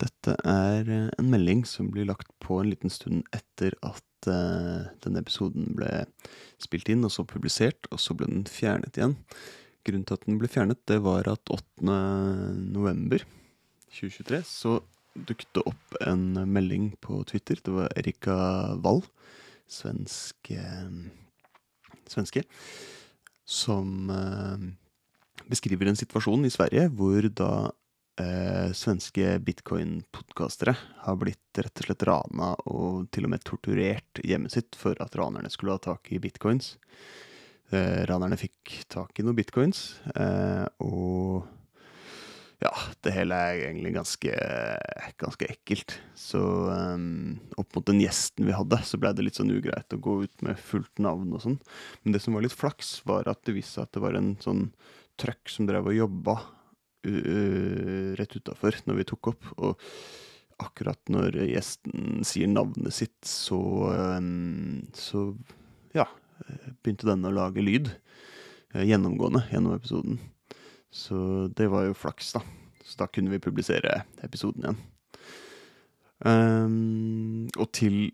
Dette er eh, en melding som blir lagt på en liten stund etter at uh, denne episoden ble spilt inn og så publisert, og så ble den fjernet igjen. Grunnen til at den ble fjernet, det var at 8. november 2023 så dukket det opp en melding på Twitter. Det var Erika Wall, svenske, svenske som uh, beskriver en situasjon i Sverige hvor da eh, svenske bitcoin-podkastere har blitt rett og slett rana og til og med torturert hjemmet sitt for at ranerne skulle ha tak i bitcoins. Eh, ranerne fikk tak i noen bitcoins, eh, og ja, det hele er egentlig ganske, ganske ekkelt. Så um, opp mot den gjesten vi hadde, så blei det litt sånn ugreit å gå ut med fullt navn og sånn. Men det som var litt flaks, var at det viste seg at det var en sånn trøkk som drev og jobba rett utafor når vi tok opp. Og akkurat når gjesten sier navnet sitt, så Så ja, begynte den å lage lyd. Uh, gjennomgående gjennom episoden. Så det var jo flaks, da. Så da kunne vi publisere episoden igjen. Um, og til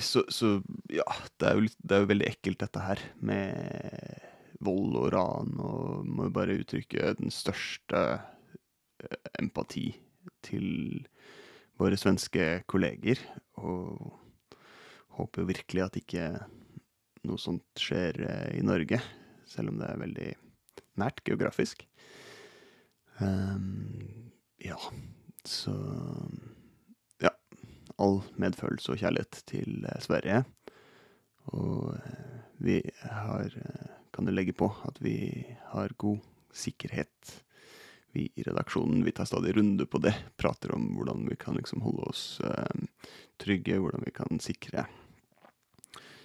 så, så, ja, det er, jo litt, det er jo veldig ekkelt dette her med vold og ran, og må bare uttrykke den største eh, empati til våre svenske kolleger. Og håper virkelig at ikke noe sånt skjer eh, i Norge, selv om det er veldig nært geografisk. Um, ja, så Ja. All medfølelse og kjærlighet til Sverige. Og vi har Kan du legge på at vi har god sikkerhet. Vi i redaksjonen vi tar stadig runde på det. Prater om hvordan vi kan liksom holde oss uh, trygge, hvordan vi kan sikre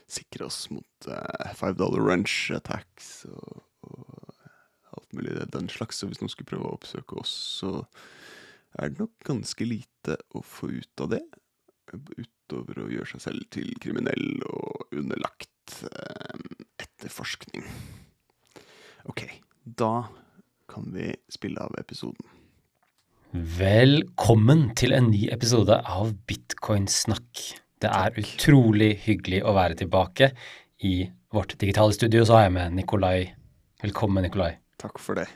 sikre oss mot uh, five dollar runch attacks og, og alt mulig den slags. Så hvis noen skulle prøve å oppsøke oss, så er det nok ganske lite å få ut av det. Utover å gjøre seg selv til kriminell og underlagt eh, etterforskning. Ok, da kan vi spille av episoden. Velkommen til en ny episode av Bitcoinsnakk. Det er utrolig hyggelig å være tilbake i vårt digitale studio. Så har jeg med Nikolai. Velkommen, Nikolai. Takk for det.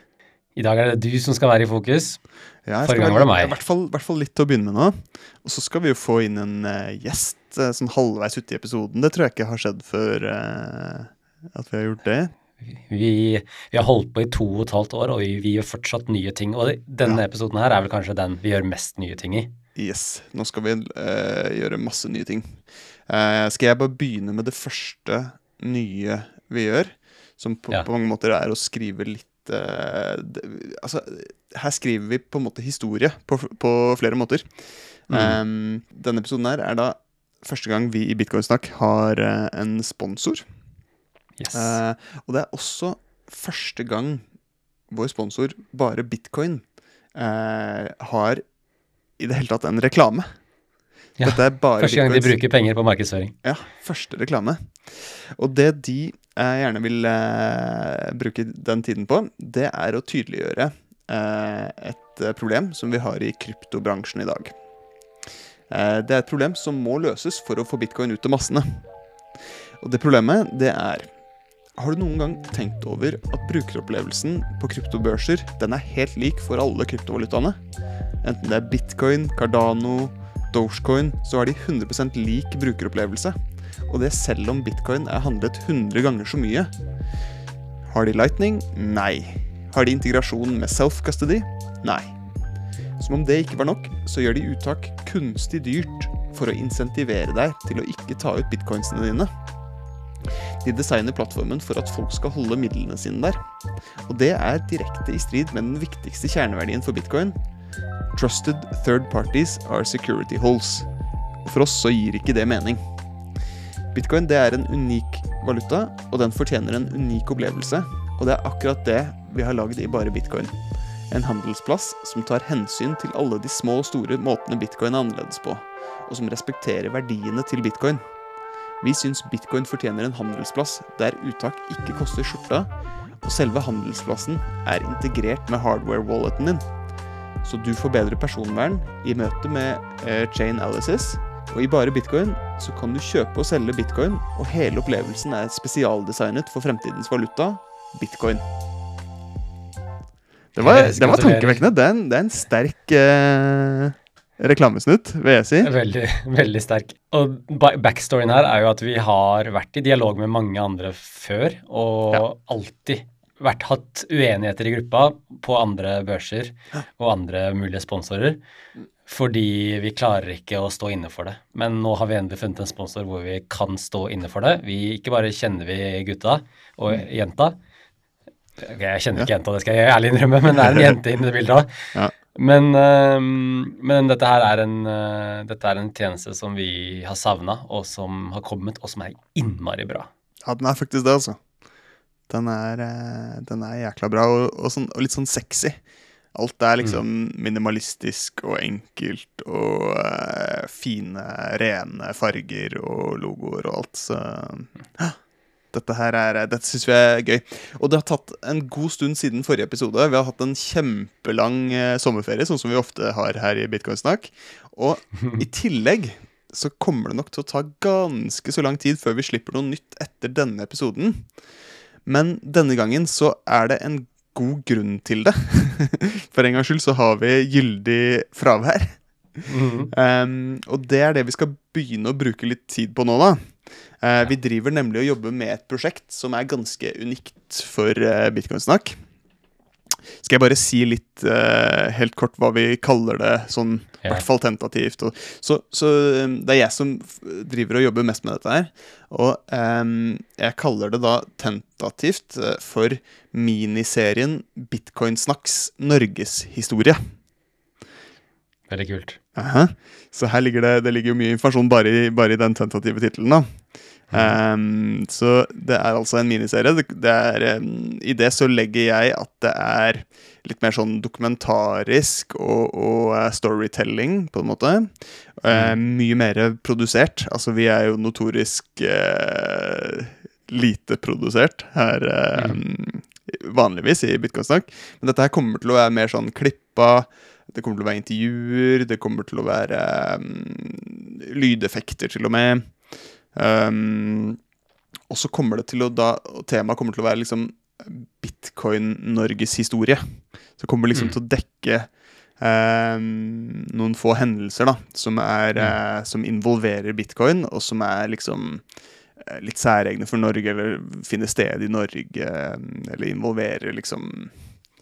I dag er det du som skal være i fokus. Ja, Forrige gang var det meg. I hvert fall, hvert fall litt til å begynne med nå. Og så skal vi jo få inn en uh, gjest uh, som halvveis ute i episoden. Det tror jeg ikke har skjedd før uh, at vi har gjort det. Vi, vi, har holdt på i to og et halvt år, og vi, vi gjør fortsatt nye ting. Og denne ja. episoden her er vel kanskje den vi gjør mest nye ting i. Yes. Nå skal vi gjøre masse nye ting. skal jeg bare begynne med det første nye vi gjør? Som på, ja. på mange måter er å skrive litt uh, det, Altså, her skriver vi på en måte historie på, på flere måter. Mm. Um, denne episoden her er da første gang vi i Bitcoinsnakk har uh, en sponsor. Yes. Uh, og det er også første gang vår sponsor, bare bitcoin, har i det hele tatt en reklame. Ja, første gang de bruker penger på markedsføring. Ja, første reklame. Og det de jeg gjerne vil eh, bruke den tiden på, det er å tydeliggjøre eh, et eh, problem som vi har i kryptobransjen i dag. Eh, det er et problem som må løses for å få bitcoin ut til massene. Og det problemet, det er Har du noen gang tenkt over at brukeropplevelsen på kryptobørser den er helt lik for alle kryptovalutaene? Enten det er bitcoin, Cardano, Dogecoin, så har de 100% lik brukeropplevelse. Og det selv om bitcoin er handlet 100 ganger så mye. Har de lightning? Nei. Har de integrasjon med self-custody? Nei. Som om det ikke var nok, så gjør de uttak kunstig dyrt for å insentivere deg til å ikke ta ut bitcoinsene dine. De designer plattformen for at folk skal holde midlene sine der. Og det er direkte i strid med den viktigste kjerneverdien for bitcoin. Trusted third parties are security holes. For oss så gir ikke det mening. Bitcoin det er en unik valuta, og den fortjener en unik opplevelse. Og det er akkurat det vi har lagd i bare bitcoin. En handelsplass som tar hensyn til alle de små og store måtene bitcoin er annerledes på, og som respekterer verdiene til bitcoin. Vi syns bitcoin fortjener en handelsplass der uttak ikke koster skjorta, og selve handelsplassen er integrert med hardware-walleten din. Så du får bedre personvern i møte med uh, chain analysis. Og i bare bitcoin så kan du kjøpe og selge bitcoin, og hele opplevelsen er spesialdesignet for fremtidens valuta, bitcoin. Det var, det var tankevekkende. Det er en, det er en sterk eh, reklamesnutt, vil jeg si. Veldig, veldig sterk. Og backstoryen her er jo at vi har vært i dialog med mange andre før, og Ja. alltid vært, hatt uenigheter i gruppa på andre børser og andre mulige sponsorer. Fordi vi klarer ikke å stå inne for det. Men nå har vi endelig funnet en sponsor hvor vi kan stå inne for det. Vi Ikke bare kjenner vi gutta og jenta. Ok, jeg kjenner ikke jenta, det skal jeg ærlig innrømme, men det er en jente inne i bildet òg. Ja. Men, men dette her er en, øh, dette er en tjeneste som vi har savna, og som har kommet, og som er innmari bra. Ja, den er faktisk det, altså. Den er, eh, den er jækla bra, og, og, sånn, og litt sånn sexy. Alt er liksom minimalistisk og enkelt, og uh, fine, rene farger og logoer og alt, så ja, Dette her er, dette syns vi er gøy. Og det har tatt en god stund siden forrige episode. Vi har hatt en kjempelang eh, sommerferie, sånn som vi ofte har her i Bitcoin-snakk. Og i tillegg så kommer det nok til å ta ganske så lang tid før vi slipper noe nytt etter denne episoden. Men denne gangen så er det en god grunn til det. For en gangs skyld så har vi gyldig fravær. Um, og det er det vi skal begynne å bruke litt tid på nå, da. Eh, Vi driver nemlig og jobber med et prosjekt som er ganske unikt for uh, Bitcoin-snakk. Skal jeg bare si litt uh, helt kort hva vi kaller det, sånn i hvert fall tentativt. Og, så, så um, det er jeg som driver og jobber mest med dette her. Og um, jeg kaller det da tentativt for miniserien Bitcoin-snacks norgeshistorie. Veldig kult. Aha. Så her ligger det, det ligger jo mye informasjon bare i, bare i den tentative tittelen. Ehm, så det er altså en miniserie. Det, det er, um, I det så legger jeg at det er litt mer sånn dokumentarisk og, og eh, storytelling, på en måte. Uh, mye mer produsert. Altså, vi er jo notorisk uh, lite produsert her eh, vanligvis i Bitcoin-snakk. Men dette her kommer til å være mer sånn klippa. Det kommer til å være intervjuer, det kommer til å være um, lydeffekter, til og med. Um, og så kommer det til å da Temaet kommer til å være liksom Bitcoin-Norges historie. Så kommer det liksom Mm. til å dekke um, noen få hendelser da som, er, eh, som involverer bitcoin, og som er liksom eh, litt særegne for Norge, eller finner sted i Norge, eh, eller involverer liksom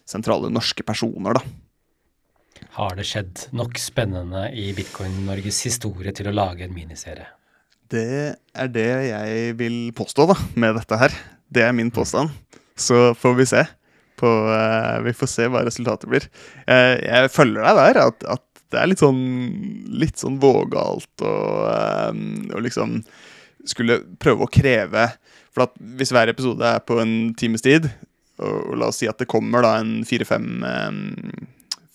sentrale norske personer, da. Har det skjedd nok spennende i Bitcoin-Norges historie til å lage en miniserie? Det er det jeg vil påstå, da, med dette her. Det er min påstand. Så får vi se. På, uh, vi får se hva resultatet blir. Uh, jeg følger deg der, at, at det er litt sånn, litt sånn vågalt å eh, liksom skulle prøve å kreve For hvis hver episode er på en times tid, og, og la oss si at det kommer da en fire-fem eh,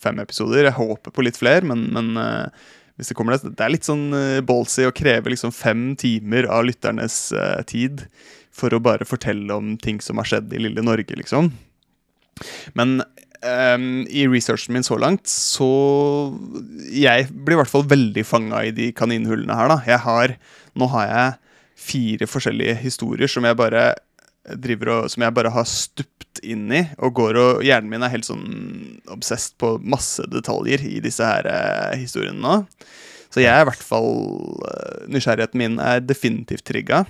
fem episoder Jeg håper på litt flere, men, men uh, hvis det kommer det, det er litt sånn uh, ballsy å kreve liksom fem timer av lytternes uh, tid for å bare fortelle om ting som har skjedd i lille Norge, liksom. Men um, i researchen min så langt, så Jeg blir i hvert fall veldig fanga i de kaninhullene her, da. Jeg har Nå har jeg fire forskjellige historier som jeg bare driver og Som jeg bare har stupt inn i, og går og Hjernen min er helt sånn obsessed på masse detaljer i disse her eh, historiene nå. Så jeg er i hvert fall eh, Nysgjerrigheten min er definitivt trigga.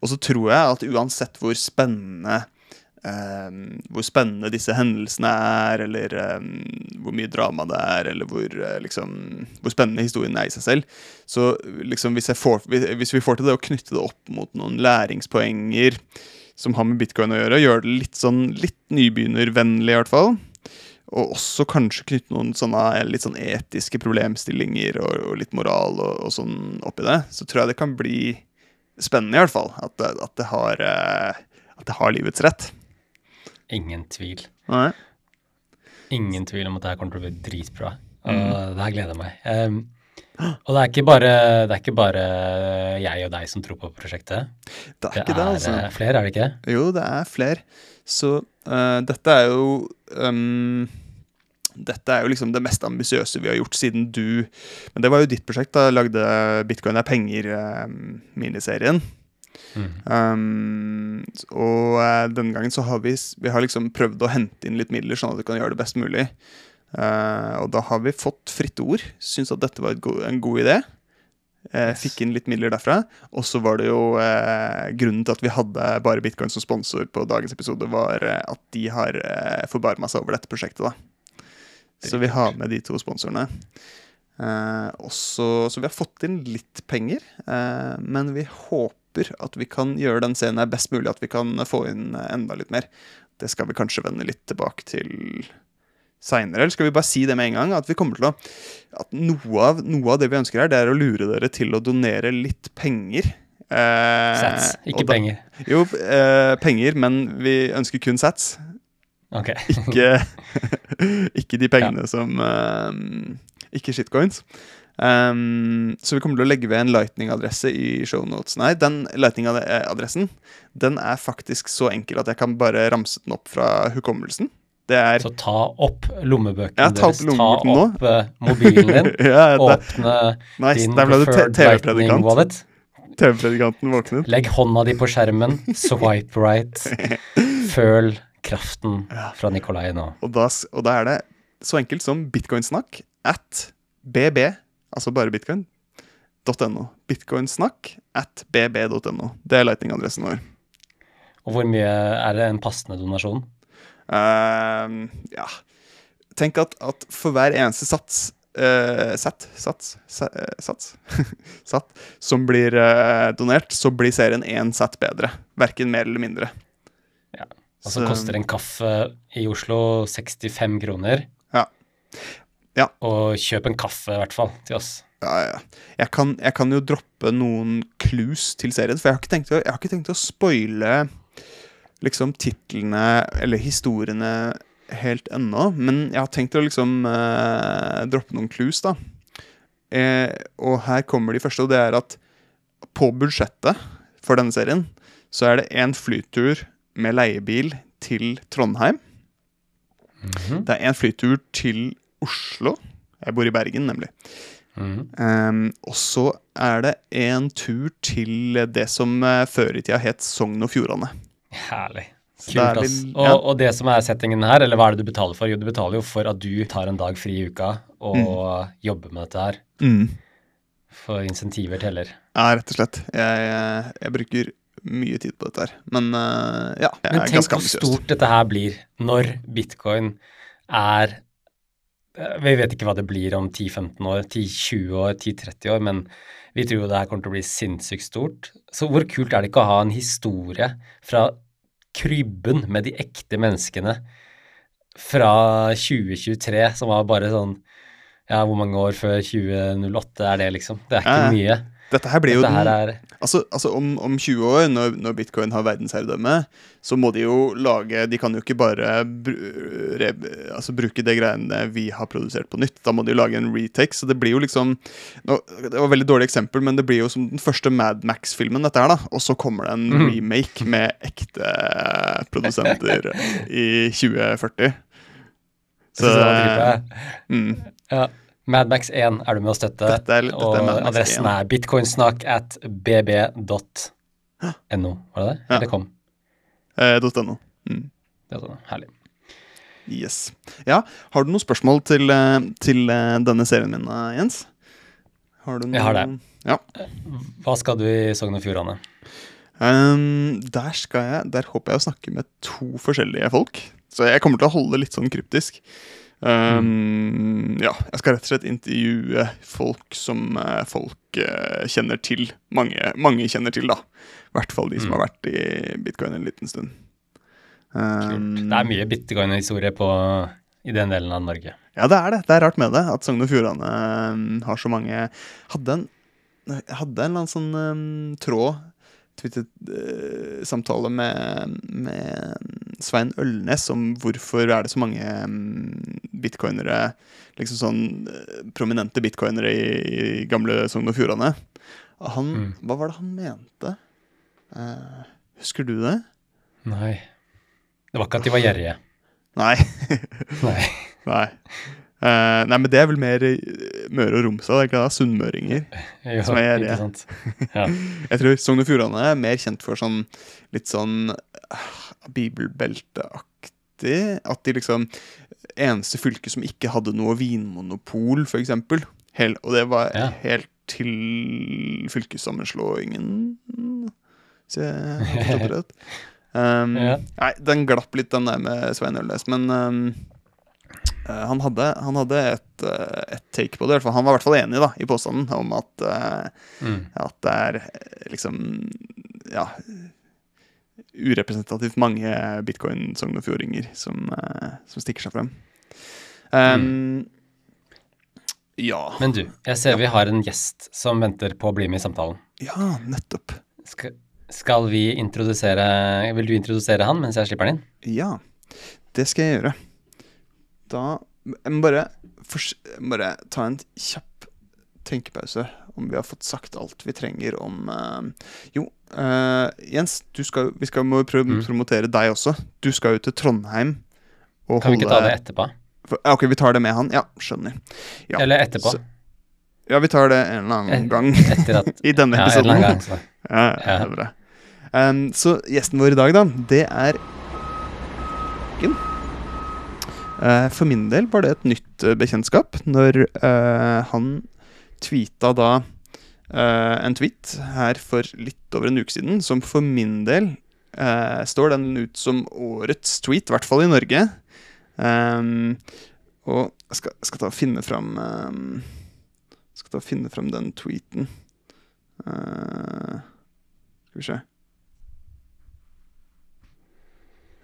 Og så tror jeg at uansett hvor spennende eh, Hvor spennende disse hendelsene er, eller eh, hvor mye drama det er, eller hvor, eh, liksom, hvor spennende historien er i seg selv, så liksom hvis, jeg får, hvis vi får til det å knytte det opp mot noen læringspoenger som har med bitcoin å gjøre, gjøre det litt sånn litt nybegynnervennlig i hvert fall. Og også kanskje knytte noen sånne litt sånn etiske problemstillinger og, og litt moral og, og sånn oppi det. Så tror jeg det kan bli spennende, i hvert fall. At at det, har, eh, at det har livets rett. Ingen tvil. Nei. Ingen tvil om at det her kommer til å bli dritbra. Og det her gleder jeg meg. Ehm, og det er, ikke bare, det er ikke bare jeg og deg som tror på prosjektet. Det er Det ikke det, er altså. eh, flere, er det ikke? Jo, det er flere. Så uh, dette er jo um, dette er jo liksom det mest ambisiøse vi har gjort siden du Men det var jo ditt prosjekt, da. Lagde Bitcoin er penger-miniserien. Mm. Um, og uh, denne gangen så har vi, vi har liksom prøvd å hente inn litt midler, sånn at vi kan gjøre det best mulig. Eh, og da har vi fått fritt ord. Syns at dette var go en god idé. Uh. Fikk inn litt midler derfra. Og så var det jo uh, grunnen til at vi hadde bare bitcoin som sponsor på dagens episode, var at de har forbarma seg over dette prosjektet, da. Så vi har med de to sponsorene. Også, så vi har fått inn litt penger, men vi håper at vi kan gjøre den scenen best mulig, at vi kan få inn enda litt mer. Det skal vi kanskje vende litt tilbake til seinere. Eller skal vi bare si det med en gang? At vi kommer til å At noe av, noe av det vi ønsker her, det er å lure dere til å donere litt penger. Eh, Sats, ikke da- penger. Jo, eh, penger, men vi ønsker kun sats. Okay. Ikke, ikke de pengene som eh, Ikke shitcoins. Um, så vi kommer til å legge ved en lightning-adresse i shownotes. Nei, den lightning-adressen Den er faktisk så enkel at jeg kan bare ramse den opp fra hukommelsen. Er Så ta opp lommebøkene Ja, ta opp deres. Ta opp nå. mobilen din. ja, det, Åpne nice. din preferred lightning wallet. TV-predikanten våknet. Legg hånda di på skjermen, swipe right. Føl kraften fra Nikolai nå. Og da, og da er det så enkelt som bitcoinsnakk at bb, altså bare bitcoin, .no. Bitcoinsnakk at bb.no. Det er lightning-adressen vår. Og hvor mye er det en passende donasjon? Ehm, ja Tenk at, at for hver eneste sats uh, Sett? Sats? sa- eh, sats? Satt som blir uh, donert, så blir serien én sett bedre. Verken mer eller mindre. Ja. Og så Så- koster en kaffe i Oslo 65 kroner. Ja. Ja. Og kjøp en kaffe, i hvert fall, til oss. Ja, ja. Jeg, kan, jeg kan jo droppe noen clues til serien, for jeg har ikke tenkt å, jeg har ikke tenkt å spoile liksom titlene eller historiene helt ennå, men jeg har tenkt å liksom eh, droppe noen clues, da. Eh, og her kommer de første, og det er at på budsjettet for denne serien så er det en flytur med leiebil til Trondheim. Mhm. Det er en flytur til Oslo. Jeg bor i Bergen, nemlig. Mhm. Um, og så er det en tur til det som uh, før i tida het Sogn og Fjordane. Herlig. Er Kult, ass. Og, og det som er settingen her, eller hva er det du betaler for? Jo, du betaler jo for at du tar en dag fri i uka og Mm. jobber med dette her. For insentiver teller. Ja, rett og slett. Jeg, jeg, jeg bruker mye tid på dette her. Men uh, ja, jeg Men er tenk hvor stort dette her blir når bitcoin er eh, Vi vet ikke hva det blir om 10-15 år, 10-20 år, 10-30 år, men vi tror jo det her kommer til å bli sinnssykt stort. Så hvor kult er det ikke å ha en historie fra krybben med de ekte menneskene fra 2023, som var bare sånn Ja, hvor mange år før 2008 er det, liksom? Det er ikke mye. Dette her blir jo her er altså, altså om, om 20 år, når, når bitcoin har verdensherredømme, så må de jo lage De kan jo ikke bare bru, re, altså, bruke det greiene vi har produsert på nytt. Da må de jo lage en retake. Så det blir jo liksom nå, Det var et veldig dårlig eksempel, men det blir jo som den første Mad Max-filmen, dette her, da. Og så kommer det en mm. remake med ekte produsenter i 2040. Så, det var dritbra. mm, Ja. Madmax 1 er du med å støtte, Dette er- dette er og adressen 1. er bitcoinsnakk at bb.no. Var det det? Ja. Eller kom? eh, .no. Mm. Sånn, herlig. Yes. Ja, har du noen spørsmål til, eh, til eh, denne serien min, eh, Jens? Har du noen? Jeg har det. Ja. Hva skal du i Sogn og Fjordane? Um, der skal jeg Der håper jeg å snakke med to forskjellige folk. Så jeg kommer til å holde det litt sånn kryptisk. Um, Ja, jeg skal rett og slett intervjue folk som eh, folk uh, kjenner til. Mange, mange kjenner til, da. I hvert fall de som Mm. har vært i bitcoin en liten stund. Um, Det er mye bitcoin-historie i den delen av Norge. Ja, det er det. Det er rart med det. At Sogn og Fjordane um, har så mange Hadde en, hadde en eller annen sånn um, tråd Twitter-samtale med, med Svein Ølnes om hvorfor er det så mange um, bitcoinere Liksom sånn eh, prominente bitcoinere i, i gamle Sogn og Fjordane. Han, Mm. Hva var det han mente? Uh, husker du det? Nei. Det var ikke at de var gjerrige. Nei. Nei. Nei. Eh, nei, men det er vel mer Møre og Romsdal, er ikke det? Sunnmøringer. Ja, Som er det. Ja. Jeg tror Sogn og Fjordane er mer kjent for sånn litt sånn uh, bibelbelteaktig. At de liksom Eneste fylke som ikke hadde noe vinmonopol, eksempel. Og det var Ja. helt til fylkessammenslåingen, hvis jeg har forstått det rett. Um, Ja. Nei, den glapp litt, den der med Svein Ølnes, men um, han hadde, han hadde et, eh, et take på det. Han var i hvert fall enig da, i påstanden om at eh, Mm. at det er eh, liksom ja urepresentativt mange bitcoin-sognefjordinger som, eh, som stikker seg frem. Um, Ja. Men du, jeg ser vi har en gjest som venter på å bli med i samtalen. Ja, nettopp. Skal, skal vi introdusere Vil du introdusere han mens jeg slipper han inn? Ja, det skal jeg gjøre. Da Jeg må bare, må bare ta en kjapp tenkepause om vi har fått sagt alt vi trenger om uh, Jo, uh, Jens, du skal, vi skal må prøve Mm. promotere deg også. Du skal jo til Trondheim. Og Kan vi ikke ta det etterpå? For- Ok, vi tar det med han. Ja, skjønner. Ja, Eller etterpå? så- Ja, vi tar det en eller annen gang Etter at i denne Ja, en episoden. annen gang. Så. Ja, ja, det er bra. Um, så gjesten vår i dag, da, det er Eh, For min del var det et nytt eh, bekjentskap når eh, han tweeta da eh, en tweet her for litt over en uke siden, som for min del eh, står den ut som årets tweet, i hvert fall i Norge. Um, og jeg skal, skal ta og finne fram um, Skal ta og finne fram den tweeten. Eh, skal vi se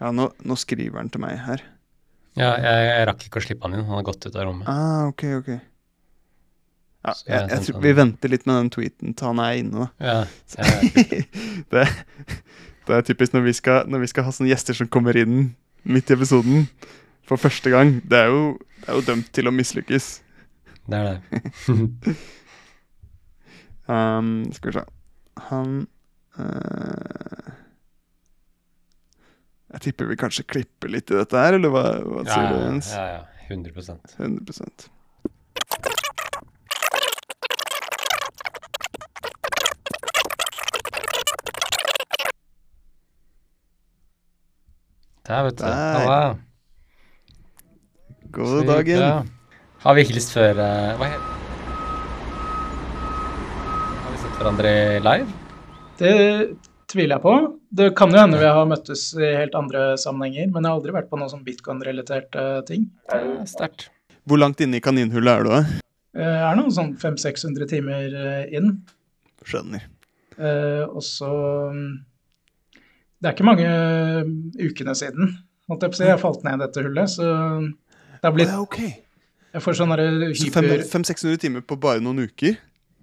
Ja, nå, nå skriver han til meg her. Ja, jeg, jeg rakk ikke å slippe han inn. Han har gått ut av rommet. Ah, ok, ok. Ja, jeg, jeg jeg tror Vi venter litt med den tweeten til han er inne, da. Ja, det, det er typisk når vi, skal, når vi skal ha sånne gjester som kommer inn midt i episoden for første gang. Det er jo, det er jo dømt til å mislykkes. det er det. Um, skal vi se Han eh, Jeg tipper vi kanskje klipper litt i dette her, eller hva, hva Ja, sier du, ja, Jens? ja, ja. 100 100 Der, vet du. Der. Halla. God dag, dagen. Har vi hilst før uh, Hva heter Har vi sett hverandre live? Det tviler jeg på. Det kan jo hende vi har møttes i helt andre sammenhenger, men jeg har aldri vært på noe sånn bitcoin-relaterte ting. Ja, Sterkt. Hvor langt inne i kaninhullet er du? da? Jeg er noen sånn 500-600 timer eh, inn. Skjønner. Eh, og så mm, Det er ikke mange ukene siden holdt jeg på å si, jeg falt ned i dette hullet, så det har blitt ja, ok. Jeg får sånne Så 500-600 timer på bare noen uker?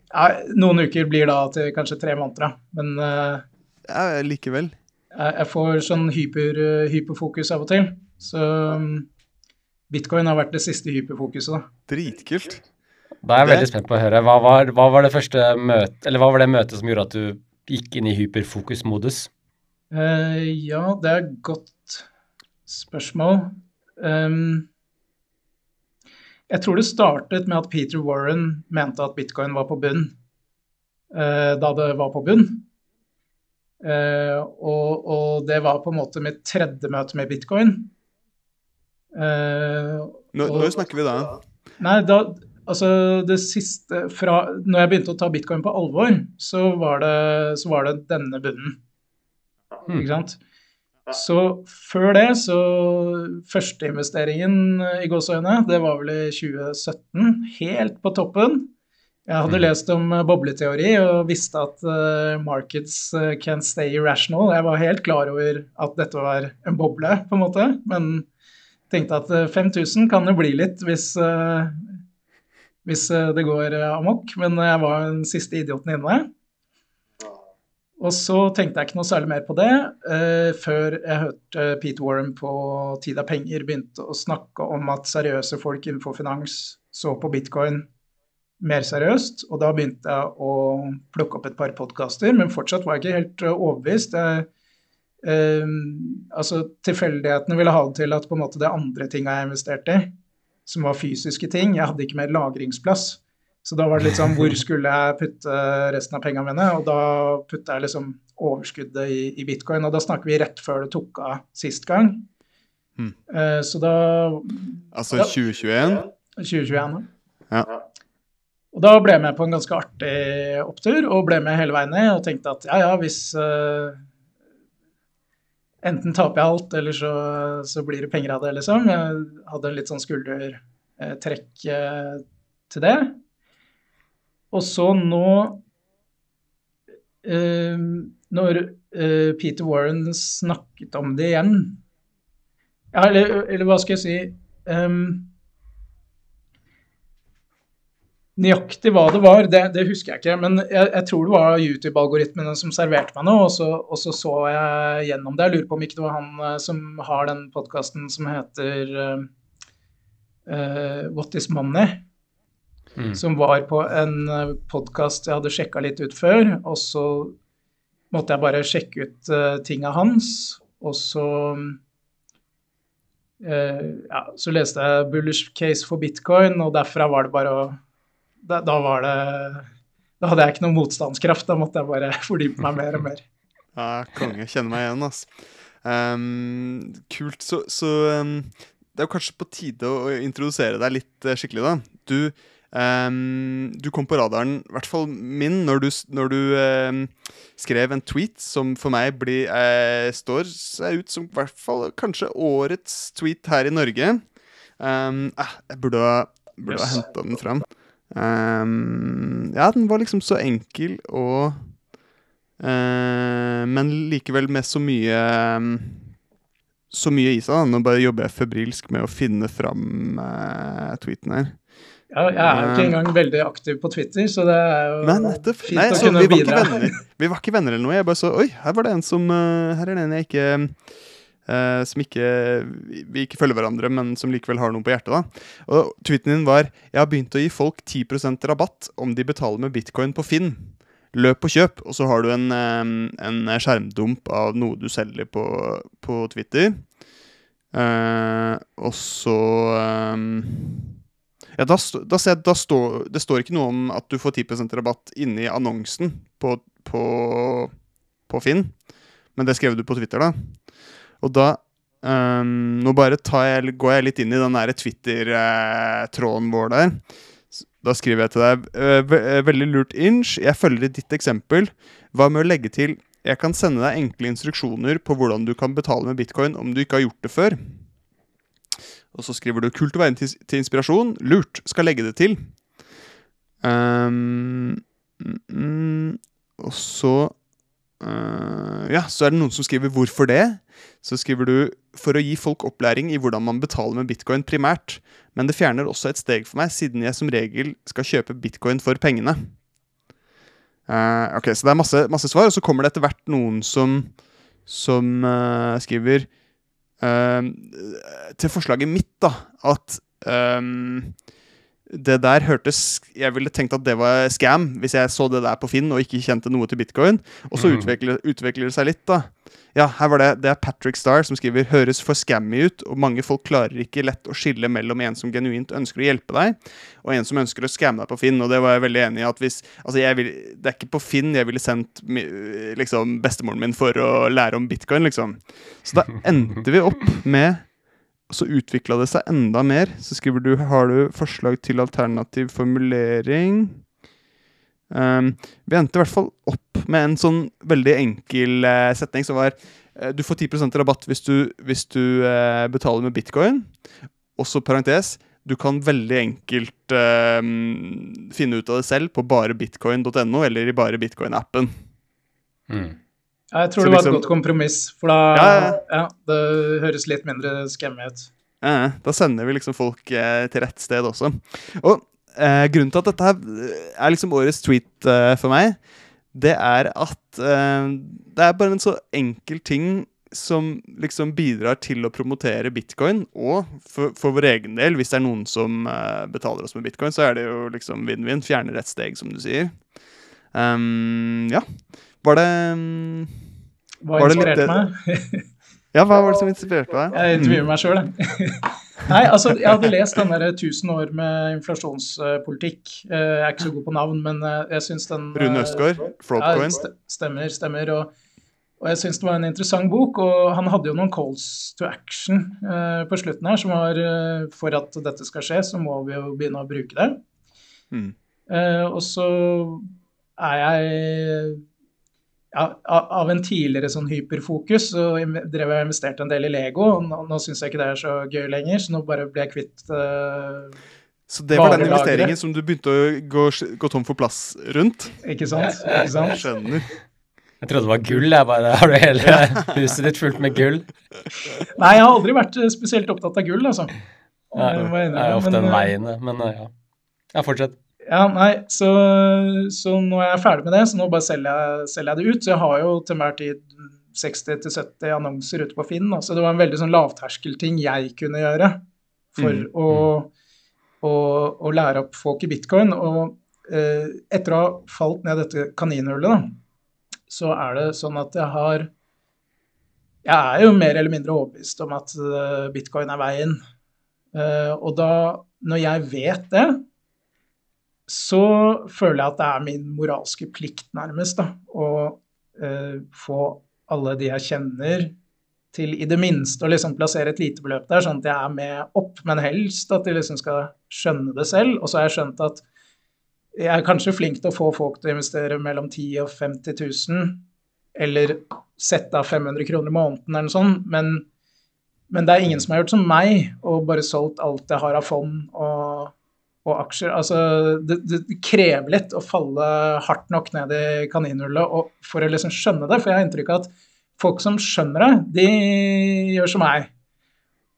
Ja, noen uker blir da til kanskje tre måneder, da. Men eh, Ja, likevel. jeg, jeg får sånn hyper, eh, hyperfokus av og til. Så mm, bitcoin har vært det siste hyperfokuset, da. Dritkult. Da er jeg Det- veldig spent på å høre. Hva var, hva var det første møtet Eller hva var det møtet som gjorde at du gikk inn i hyperfokusmodus? Uh, ja, det er et godt spørsmål. Um, jeg tror det startet med at Peter Warren mente at bitcoin var på bunn uh, da det var på bunn. Eh, og, og det var på en måte mitt tredje møte med bitcoin. Uh, Når, Og- når snakker vi da? Nei, da, altså det siste fra Når jeg begynte å ta bitcoin på alvor, så var det, så var det denne bunnen. Hmm. Ikke sant? Så før det, så Førsteinvesteringen i gåseøyne, det var vel i 2017. Helt på toppen. Jeg hadde Mm. lest om eh, bobleteori og visste at uh, markets eh, can stay irrational. Jeg var helt klar over at dette var en boble, på en måte. Men tenkte at eh, 5000 kan jo bli litt hvis, uh, hvis det går amok. Men jeg var den siste idioten inne. Og så tenkte jeg ikke noe særlig mer på det uh, før jeg hørte Pete Warren på Tid av penger begynte å snakke om at seriøse folk innenfor finans så på bitcoin mer seriøst. Og da begynte jeg å plukke opp et par podkaster, men fortsatt var jeg ikke helt eh, overbevist. Jeg, eh, altså Tilfeldighetene ville ha det til at på en måte det andre tinga jeg investerte i, som var fysiske ting. Jeg hadde ikke mer lagringsplass. Så da var det litt sånn hvor skulle jeg putte resten av pengene mine? Og da putta jeg liksom overskuddet i, i, bitcoin. Og da snakker vi rett før det tok av sist gang. Mm. Uh, så da Altså 2021? 2021, ja. Og da ble jeg med på en ganske artig opptur, og ble med hele veien ned og tenkte at ja, ja, hvis uh, Enten taper jeg alt, eller så, så, blir det penger av det, liksom. Jeg hadde litt sånn skuldertrekk uh, til det. Og så nå uh, Når Peter Warren snakket om det igjen ja, eller, eller, hva skal jeg si um, Nøyaktig hva det var, det, det, husker jeg ikke. Men jeg, jeg tror det var YouTube-algoritmene som serverte meg noe, og så, og så, så jeg gjennom det. Jeg lurer på om ikke det var han uh, som har den podkasten som heter uh, What is Money? Mm. Som var på en uh, podkast jeg hadde sjekka litt ut før. Og så måtte jeg bare sjekke ut uh, tinga hans, og så ja, så leste jeg 'Bullish Case for Bitcoin', og derfra var det bare å da, da, var det Da hadde jeg ikke noe motstandskraft. Da måtte jeg bare fordype meg mer og mer. Ja, konge. Kjenner meg igjen, altså. Um, kult. Så, så um, det er jo kanskje på tide å introdusere deg litt uh, skikkelig, da. Du, um, du kom på radaren, i hvert fall min, når du, når du skrev en tweet som for meg blir, uh, står seg ut som i hvert fall kanskje årets tweet her i Norge. Uh, jeg burde ha, burde henta den fram. Um, ja, den var liksom så enkel og uh, Men likevel med så mye um, Så mye i seg. Nå bare jobber jeg febrilsk med å finne fram uh, tweeten her. Ja, jeg er jo ikke engang veldig aktiv på Twitter, så det er jo Nei, nettopp. fint Nei, å kunne vi bidra. Venner, vi var ikke venner eller noe. Jeg bare så Oi, her var det en som uh, Her er det en jeg ikke Uh, som ikke vi ikke følger hverandre, men som likevel har noe på hjertet. da. Og Tweeten din var 'Jeg har begynt å gi folk 10% rabatt om de betaler med bitcoin på Finn'. Løp og kjøp. Og så har du en, um, en skjermdump av noe du selger på, på Twitter. Eh, og så eh, ja, da, da, da står, Det står ikke noe om at du får 10% rabatt inni annonsen på, på, på Finn, men det skrev du på Twitter, da. Og da um, Nå bare jeg, går jeg litt inn i den der Twitter-tråden vår der. Da skriver jeg til deg uh, Veldig lurt inch. Jeg følger ditt eksempel. Hva med å legge til Jeg kan sende deg enkle instruksjoner på hvordan du kan betale med bitcoin om du ikke har gjort det før. Og så skriver du 'kult å være til, til inspirasjon'. Lurt. Skal legge det til. Um, mm, og så uh, Ja, så er det noen som skriver 'hvorfor det'? Så skriver du 'for å gi folk opplæring i hvordan man betaler med bitcoin primært', men det fjerner også et steg for meg, siden jeg som regel skal kjøpe bitcoin for pengene. Uh, ok, Så det er masse, masse, svar, og så kommer det etter hvert noen som, som uh, skriver uh, til forslaget mitt, da, at um, det der hørtes Jeg ville tenkt at det var scam hvis jeg så det der på Finn og ikke kjente noe til bitcoin. Og så mm. utvikler, utvikler, det seg litt, da. Ja, her var det Det er Patrick Starr som skriver 'høres for scammy ut', og mange folk klarer ikke lett å skille mellom en som genuint ønsker å hjelpe deg, og en som ønsker å skamme deg på Finn. Og det var jeg veldig enig i. at hvis, altså jeg vil, Det er ikke på Finn jeg ville sendt liksom, bestemoren min for å lære om bitcoin, liksom. Så da endte vi opp med så utvikla det seg enda mer. Så skriver du Har du forslag til alternativ formulering? Um, vi endte i hvert fall opp med en sånn veldig enkel uh, setning som var uh, Du får 10% rabatt hvis du, hvis du uh, betaler med bitcoin. Også parentes du kan veldig enkelt finne ut av det selv på barebitcoin.no eller i bare bitcoin-appen. Mm. Jeg tror så det var liksom, et godt kompromiss, for da ja, ja. ja det høres litt mindre skremmende ut. Ja, da sender vi liksom folk eh, til rett sted også. Og eh, grunnen til at dette her er liksom årets tweet eh, for meg, det er at eh, det er bare en så enkel ting som liksom bidrar til å promotere bitcoin, og for, for vår egen del, hvis det er noen som uh, betaler oss med bitcoin, så er det jo liksom vinn-vinn. Fjerner et steg, som du sier. Um, ja. Var det Hva var inspirerte meg? Ja, hva var det som inspirerte deg? Jeg intervjuer meg sjøl, jeg. Nei, altså, jeg hadde lest den der 1000 år med inflasjonspolitikk. Eh, Jeg er ikke så god på navn, men eh, jeg syns den Rune eh, Østgaard, Ja, Floatcoin. st- stemmer, stemmer. Og, og jeg syns det var en interessant bok. Og han hadde jo noen calls to action eh, på slutten her, som var eh, for at dette skal skje, så må vi jo begynne å bruke det. Mm. Eh, og så er jeg ja, av av en tidligere sånn hyperfokus så drev jeg og investerte en del i Lego. og Nå, nå syns jeg ikke det er så gøy lenger, så nå bare ble jeg kvitt uh, Så det var den investeringen som du begynte å gå, gå tom for plass rundt? Ikke sant? Ikke sant? Skjønner. Jeg trodde det var gull. jeg bare, Har du hele huset ditt fullt med gull? Nei, jeg har aldri vært eh, spesielt opptatt av gull, altså. Jeg det er ofte men, den eh, veien, det. Men ja. Ja, fortsett. Ja, nei, så, så nå er jeg ferdig med det, så nå bare selger jeg, selger jeg det ut. Så jeg har jo til enhver tid 60-70 annonser ute på Finn. Så det var en veldig sånn lavterskelting jeg kunne gjøre for Mm, å, å, å lære opp folk i bitcoin. Og eh, etter å ha falt ned dette kaninhullet, da, så er det sånn at jeg har Jeg er jo mer eller mindre overbevist om at eh, bitcoin er veien. Eh, og da, når jeg vet det, så føler jeg at det er min moralske plikt, nærmest, da, å uh, få alle de jeg kjenner, til i det minste å liksom plassere et lite beløp der, sånn at jeg er med opp, men helst at de liksom skal skjønne det selv. Og så har jeg skjønt at jeg er kanskje flink til å få folk til å investere mellom 10 000 og 50 000, eller sette av 500 kroner i måneden eller sånt, men, men det er ingen som har gjort som meg, og bare solgt alt jeg har av fond og og aksjer. Altså, det, det krever litt å falle hardt nok ned i kaninhullet og for å liksom skjønne det. For jeg har inntrykk av at folk som skjønner det, de gjør som meg.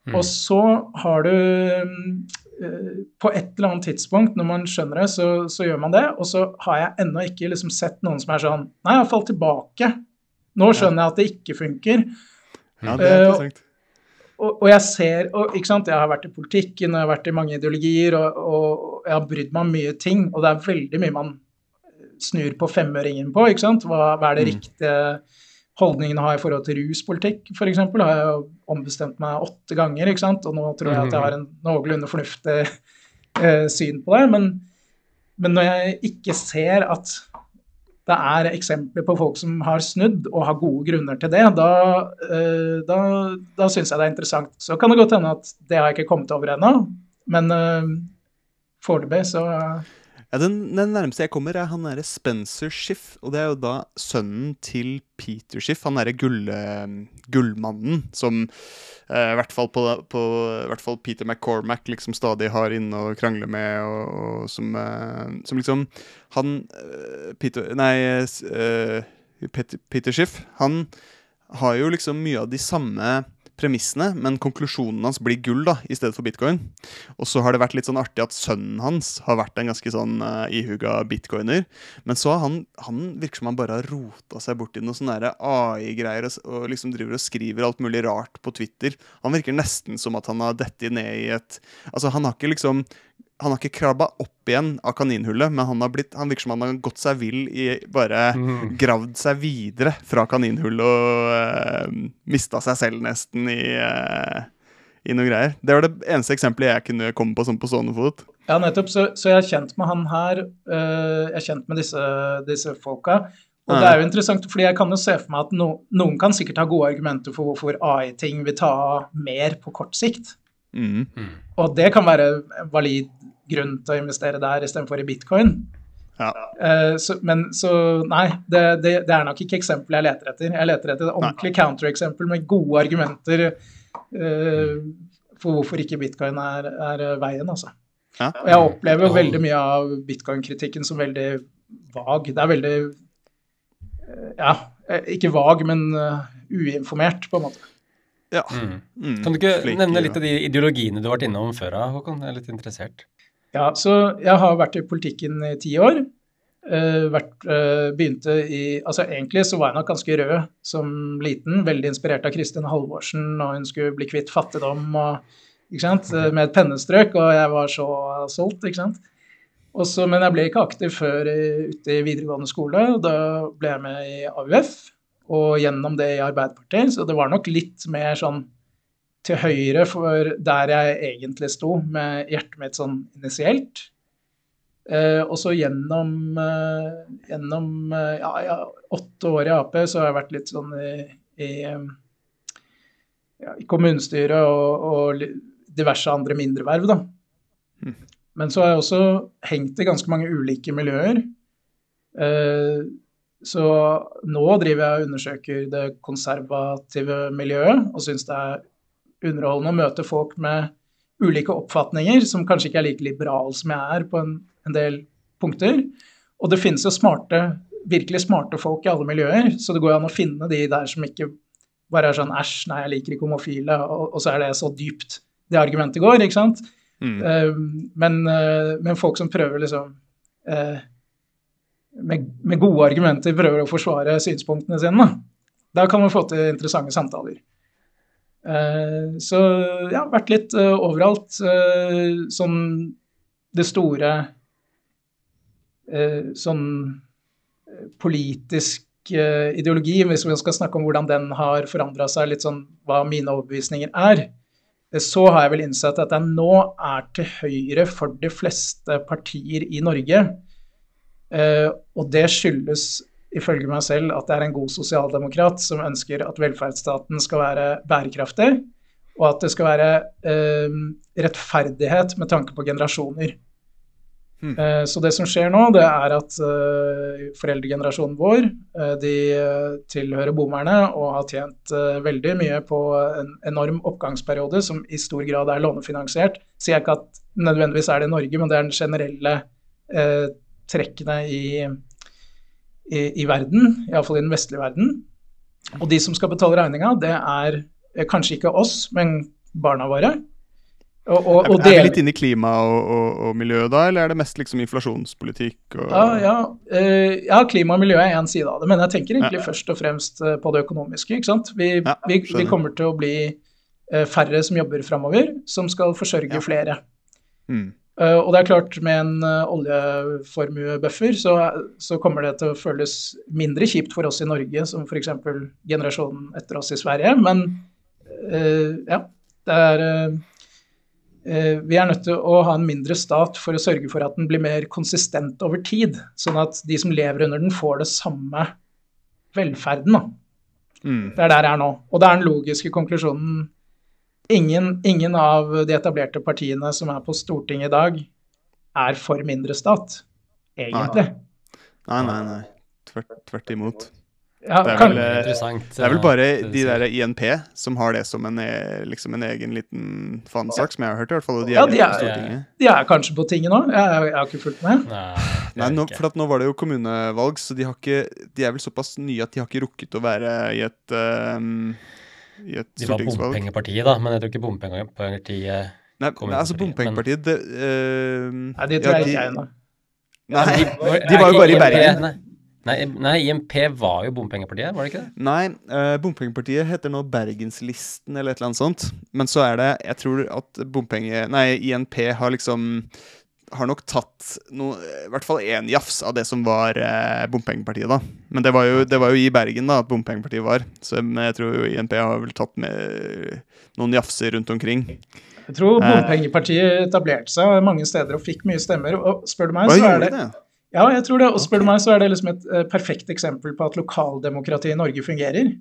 Mm. Og så har du eh, På et eller annet tidspunkt når man skjønner det, så, så gjør man det. Og så har jeg ennå ikke liksom sett noen som er sånn Nei, jeg har falt tilbake. Nå skjønner jeg at det ikke funker. Ja, det er Eh, interessant. Og, og jeg ser og, ikke sant, Jeg har vært i politikken, og jeg har vært i mange ideologier, og, og jeg har brydd meg om mye ting. Og det er veldig mye man snur på femøringen på. ikke sant? Hva, hva er det Mm. riktige holdningen å ha i forhold til ruspolitikk, f.eks.? Har jeg jo ombestemt meg åtte ganger, ikke sant? og nå tror jeg at jeg har en noenlunde fornuftig uh, syn på det. Men, men når jeg ikke ser at det er eksempler på folk som har snudd og har gode grunner til det, da, eh, da, da syns jeg det er interessant. Så kan det godt hende at det har jeg ikke kommet over ennå, men uh, foreløpig så Ja, den, den nærmeste jeg kommer, er han derre Spencer Schiff. Og det er jo da sønnen til Peter Schiff, han derre gull, eh, gullmannen som eh, i hvert fall på, på i hvert fall Peter McCormack liksom stadig har inne og krangler med, og, og som, eh, som liksom Han eh, Peter Nei, eh, Peter, Peter Schiff, han har jo liksom mye av de samme premissene, men konklusjonen hans blir gull da, i stedet for bitcoin. Og så har det vært litt sånn artig at sønnen hans har vært en ganske sånn uh, ihuga bitcoiner. Men så har han, han virker som han bare har rota seg bort i noe sånne AI-greier og, og liksom driver og skriver alt mulig rart på Twitter. Han virker nesten som at han har dettet ned i et Altså, han har ikke liksom han har ikke krabba opp igjen av kaninhullet, men han, har blitt, han virker som han har gått seg vill i bare Mm. gravd seg videre fra kaninhullet og uh, mista seg selv nesten i, eh, i noe greier. Det var det eneste eksempelet jeg kunne komme på sånn på stående fot. Ja, nettopp. Så, så jeg er kjent med han her. øh, jeg er kjent med disse, disse folka. Og det er jo interessant, fordi jeg kan jo se for meg at no, noen kan sikkert ha gode argumenter for hvorfor AI-ting vil ta mer på kort sikt. Mm. Mm. Og det kan være en valid grunn til å investere der istedenfor i bitcoin. Ja. Uh, så, men så nei, det, det, det er nok ikke eksempelet jeg leter etter. Jeg leter etter et ordentlig countereksempel med gode argumenter uh, for hvorfor ikke bitcoin er, er veien, altså. Ja. Og jeg opplever jo veldig mye av bitcoin-kritikken som veldig vag. Det er veldig eh, Ja, ikke vag, men uh, uinformert, på en måte. Ja. Mm. Mm. Kan du ikke Flink, nevne ja. litt av de ideologiene du har vært innom før, Håkon? Jeg er litt interessert. Ja, så jeg har vært i politikken i ti år. Uh, vært, uh, begynte i Altså egentlig så var jeg nok ganske rød som liten. Veldig inspirert av Kristin Halvorsen, og hun skulle bli kvitt fattigdom og, ikke sant, eh, med et pennestrøk, og jeg var så solgt, ikke sant. Også, men jeg ble ikke aktiv før ute i videregående skole, og da ble jeg med i AUF. Og gjennom det i Arbeiderpartiet. Så det var nok litt mer sånn til høyre for der jeg egentlig sto, med hjertet mitt sånn initielt. Eh, og så gjennom, eh, gjennom eh, ja, ja, åtte år i Ap så har jeg vært litt sånn i, i, ja, i kommunestyret og, og, diverse andre mindre verv, da. Mm. Men så har jeg også hengt i ganske mange ulike miljøer. Eh, så nå driver jeg og undersøker det konservative miljøet og syns det er underholdende å møte folk med ulike oppfatninger, som kanskje ikke er like liberale som jeg er på en, en del punkter. Og det finnes jo smarte, virkelig smarte folk i alle miljøer, så det går an å finne de der som ikke bare er sånn æsj, nei, jeg liker ikke homofile, og, og, så er det så dypt det argumentet går, ikke sant. Mm. Uh, men, uh, men, folk som prøver liksom uh, med, med, gode argumenter prøver å forsvare synspunktene sine, da, kan man få til interessante samtaler. Eh, så ja, vært litt uh, overalt. Uh, sånn det store uh, Sånn politisk ideologi, hvis vi skal snakke om hvordan den har forandra seg, litt sånn hva mine overbevisninger er, så har jeg vel innsett at jeg nå er til høyre for de fleste partier i Norge. Og det skyldes ifølge meg selv at det er en god sosialdemokrat som ønsker at velferdsstaten skal være bærekraftig, og at det skal være eh, rettferdighet med tanke på generasjoner. Mm. Eh, så det som skjer nå, det er at eh, foreldregenerasjonen vår eh, de eh, tilhører boomerne og har tjent eh, veldig mye på en enorm oppgangsperiode som i stor grad er lånefinansiert. Sier jeg ikke at nødvendigvis er det i Norge, men det er den generelle trekkene i i, i verden, iallfall i den vestlige verden. Og de som skal betale regninga, det er kanskje ikke oss, men barna våre. Og, og, og er, vi litt inne i klima og, og, miljø da, eller er det mest liksom inflasjonspolitikk? Ja, ja, uh, ja, klima og miljø er én side av det, men jeg tenker egentlig ja. først og fremst eh, på det økonomiske. ikke sant? Vi, vi, vi kommer til å bli færre som jobber framover, som skal forsørge flere. Mm. Uh, og det er klart, med en uh, oljeformuebuffer så, så, kommer det til å føles mindre kjipt for oss i Norge som f.eks. generasjonen etter oss i Sverige. Men uh, ja, det er Vi er nødt til å ha en mindre stat for å sørge for at den blir mer konsistent over tid. Sånn at de som lever under den, får det samme velferden. Mm. Det er der jeg er nå. Og det er den logiske konklusjonen Ingen, ingen, av de etablerte partiene som er på Stortinget i dag, er for mindre stat, egentlig. Nei, nei, nei. Tvert, tvert imot. Ja, det, er vel, eh, det er vel bare de der INP som har det som en, eh, liksom en egen liten fanesak, som jeg har hørt i hvert fall. De er, ja, de er, de er kanskje på tinget nå? Jeg, jeg, har ikke fulgt med. Nei, Nei nå, for nå var det jo kommunevalg, så de, ikke, de, er vel såpass nye at de har ikke rukket å være i et um, i et De var bompengepartiet, da, men jeg tror ikke bompengepartiet Nei, nei altså bompengepartiet det, uh, Nei, de tror jeg ikke er ennå. Nei, de, de, var jo bare i Bergen. Nei, nei, IMP var jo bompengepartiet, var det ikke det? Nei, uh, bompengepartiet heter nå Bergenslisten eller et eller annet sånt. Men så er det Jeg tror at bompenge... Nei, INP har liksom har nok tatt no, i hvert fall én jafs av det som var eh, bompengepartiet, da. Men det var, jo, det var, jo, i Bergen da at bompengepartiet var. Så jeg tror jo INP har vel tatt med noen jafser rundt omkring. Jeg tror eh. bompengepartiet etablerte seg mange steder og fikk mye stemmer. Og spør du meg, så er det, det? Ja, jeg tror det. Og spør du meg, så er det liksom et uh, perfekt eksempel på at lokaldemokratiet i Norge fungerer.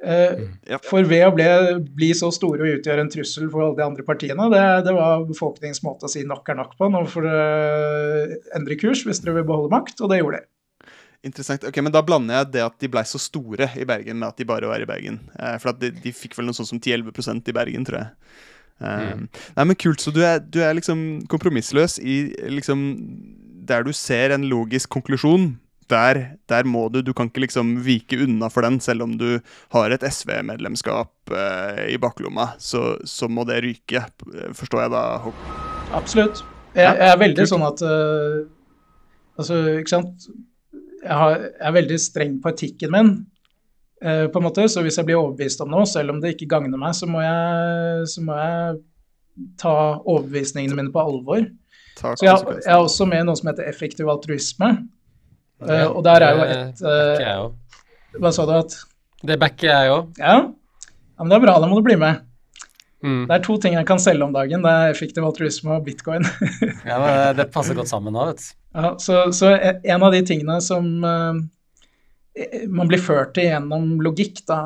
Uh, for ved å bli, bli, så store og utgjøre en trussel for alle de andre partiene, det, det var befolkningens måte å si nok er nok på. Nå får dere endre kurs hvis dere vil beholde makt, og det gjorde de. Interessant. ok, Men da blander jeg det at de blei så store i Bergen, med at de bare var i Bergen. Eh, for at de, de, fikk vel noe sånt som 10-11 i Bergen, tror jeg. Um, mm. Nei, men Kult. Så du er, du er liksom kompromissløs i liksom Der du ser en logisk konklusjon der, der, må du Du kan ikke liksom vike unna for den, selv om du har et SV-medlemskap eh, i baklomma. Så, så, må det ryke, forstår jeg da? Absolutt. Jeg, jeg er veldig sånn at uh, Altså, ikke sant jeg, har, jeg, er veldig streng på etikken min, uh, på en måte. Så hvis jeg blir overbevist om noe, selv om det ikke gagner meg, så må jeg, så må jeg ta overbevisningene mine på alvor. Takk, Så jeg, jeg, er også med i noe som heter effektiv altruisme. Uh, og der er jo et uh, Hva sa du at Det backer jeg òg. Ja, ja men det er bra, da må du bli med. Mm. Det er to ting jeg kan selge om dagen. Det er effektiv altruisme og bitcoin. Ja, men det- det passer godt sammen nå, vet du. Ja, så, så en av de tingene som uh, man blir ført til gjennom logikk, da,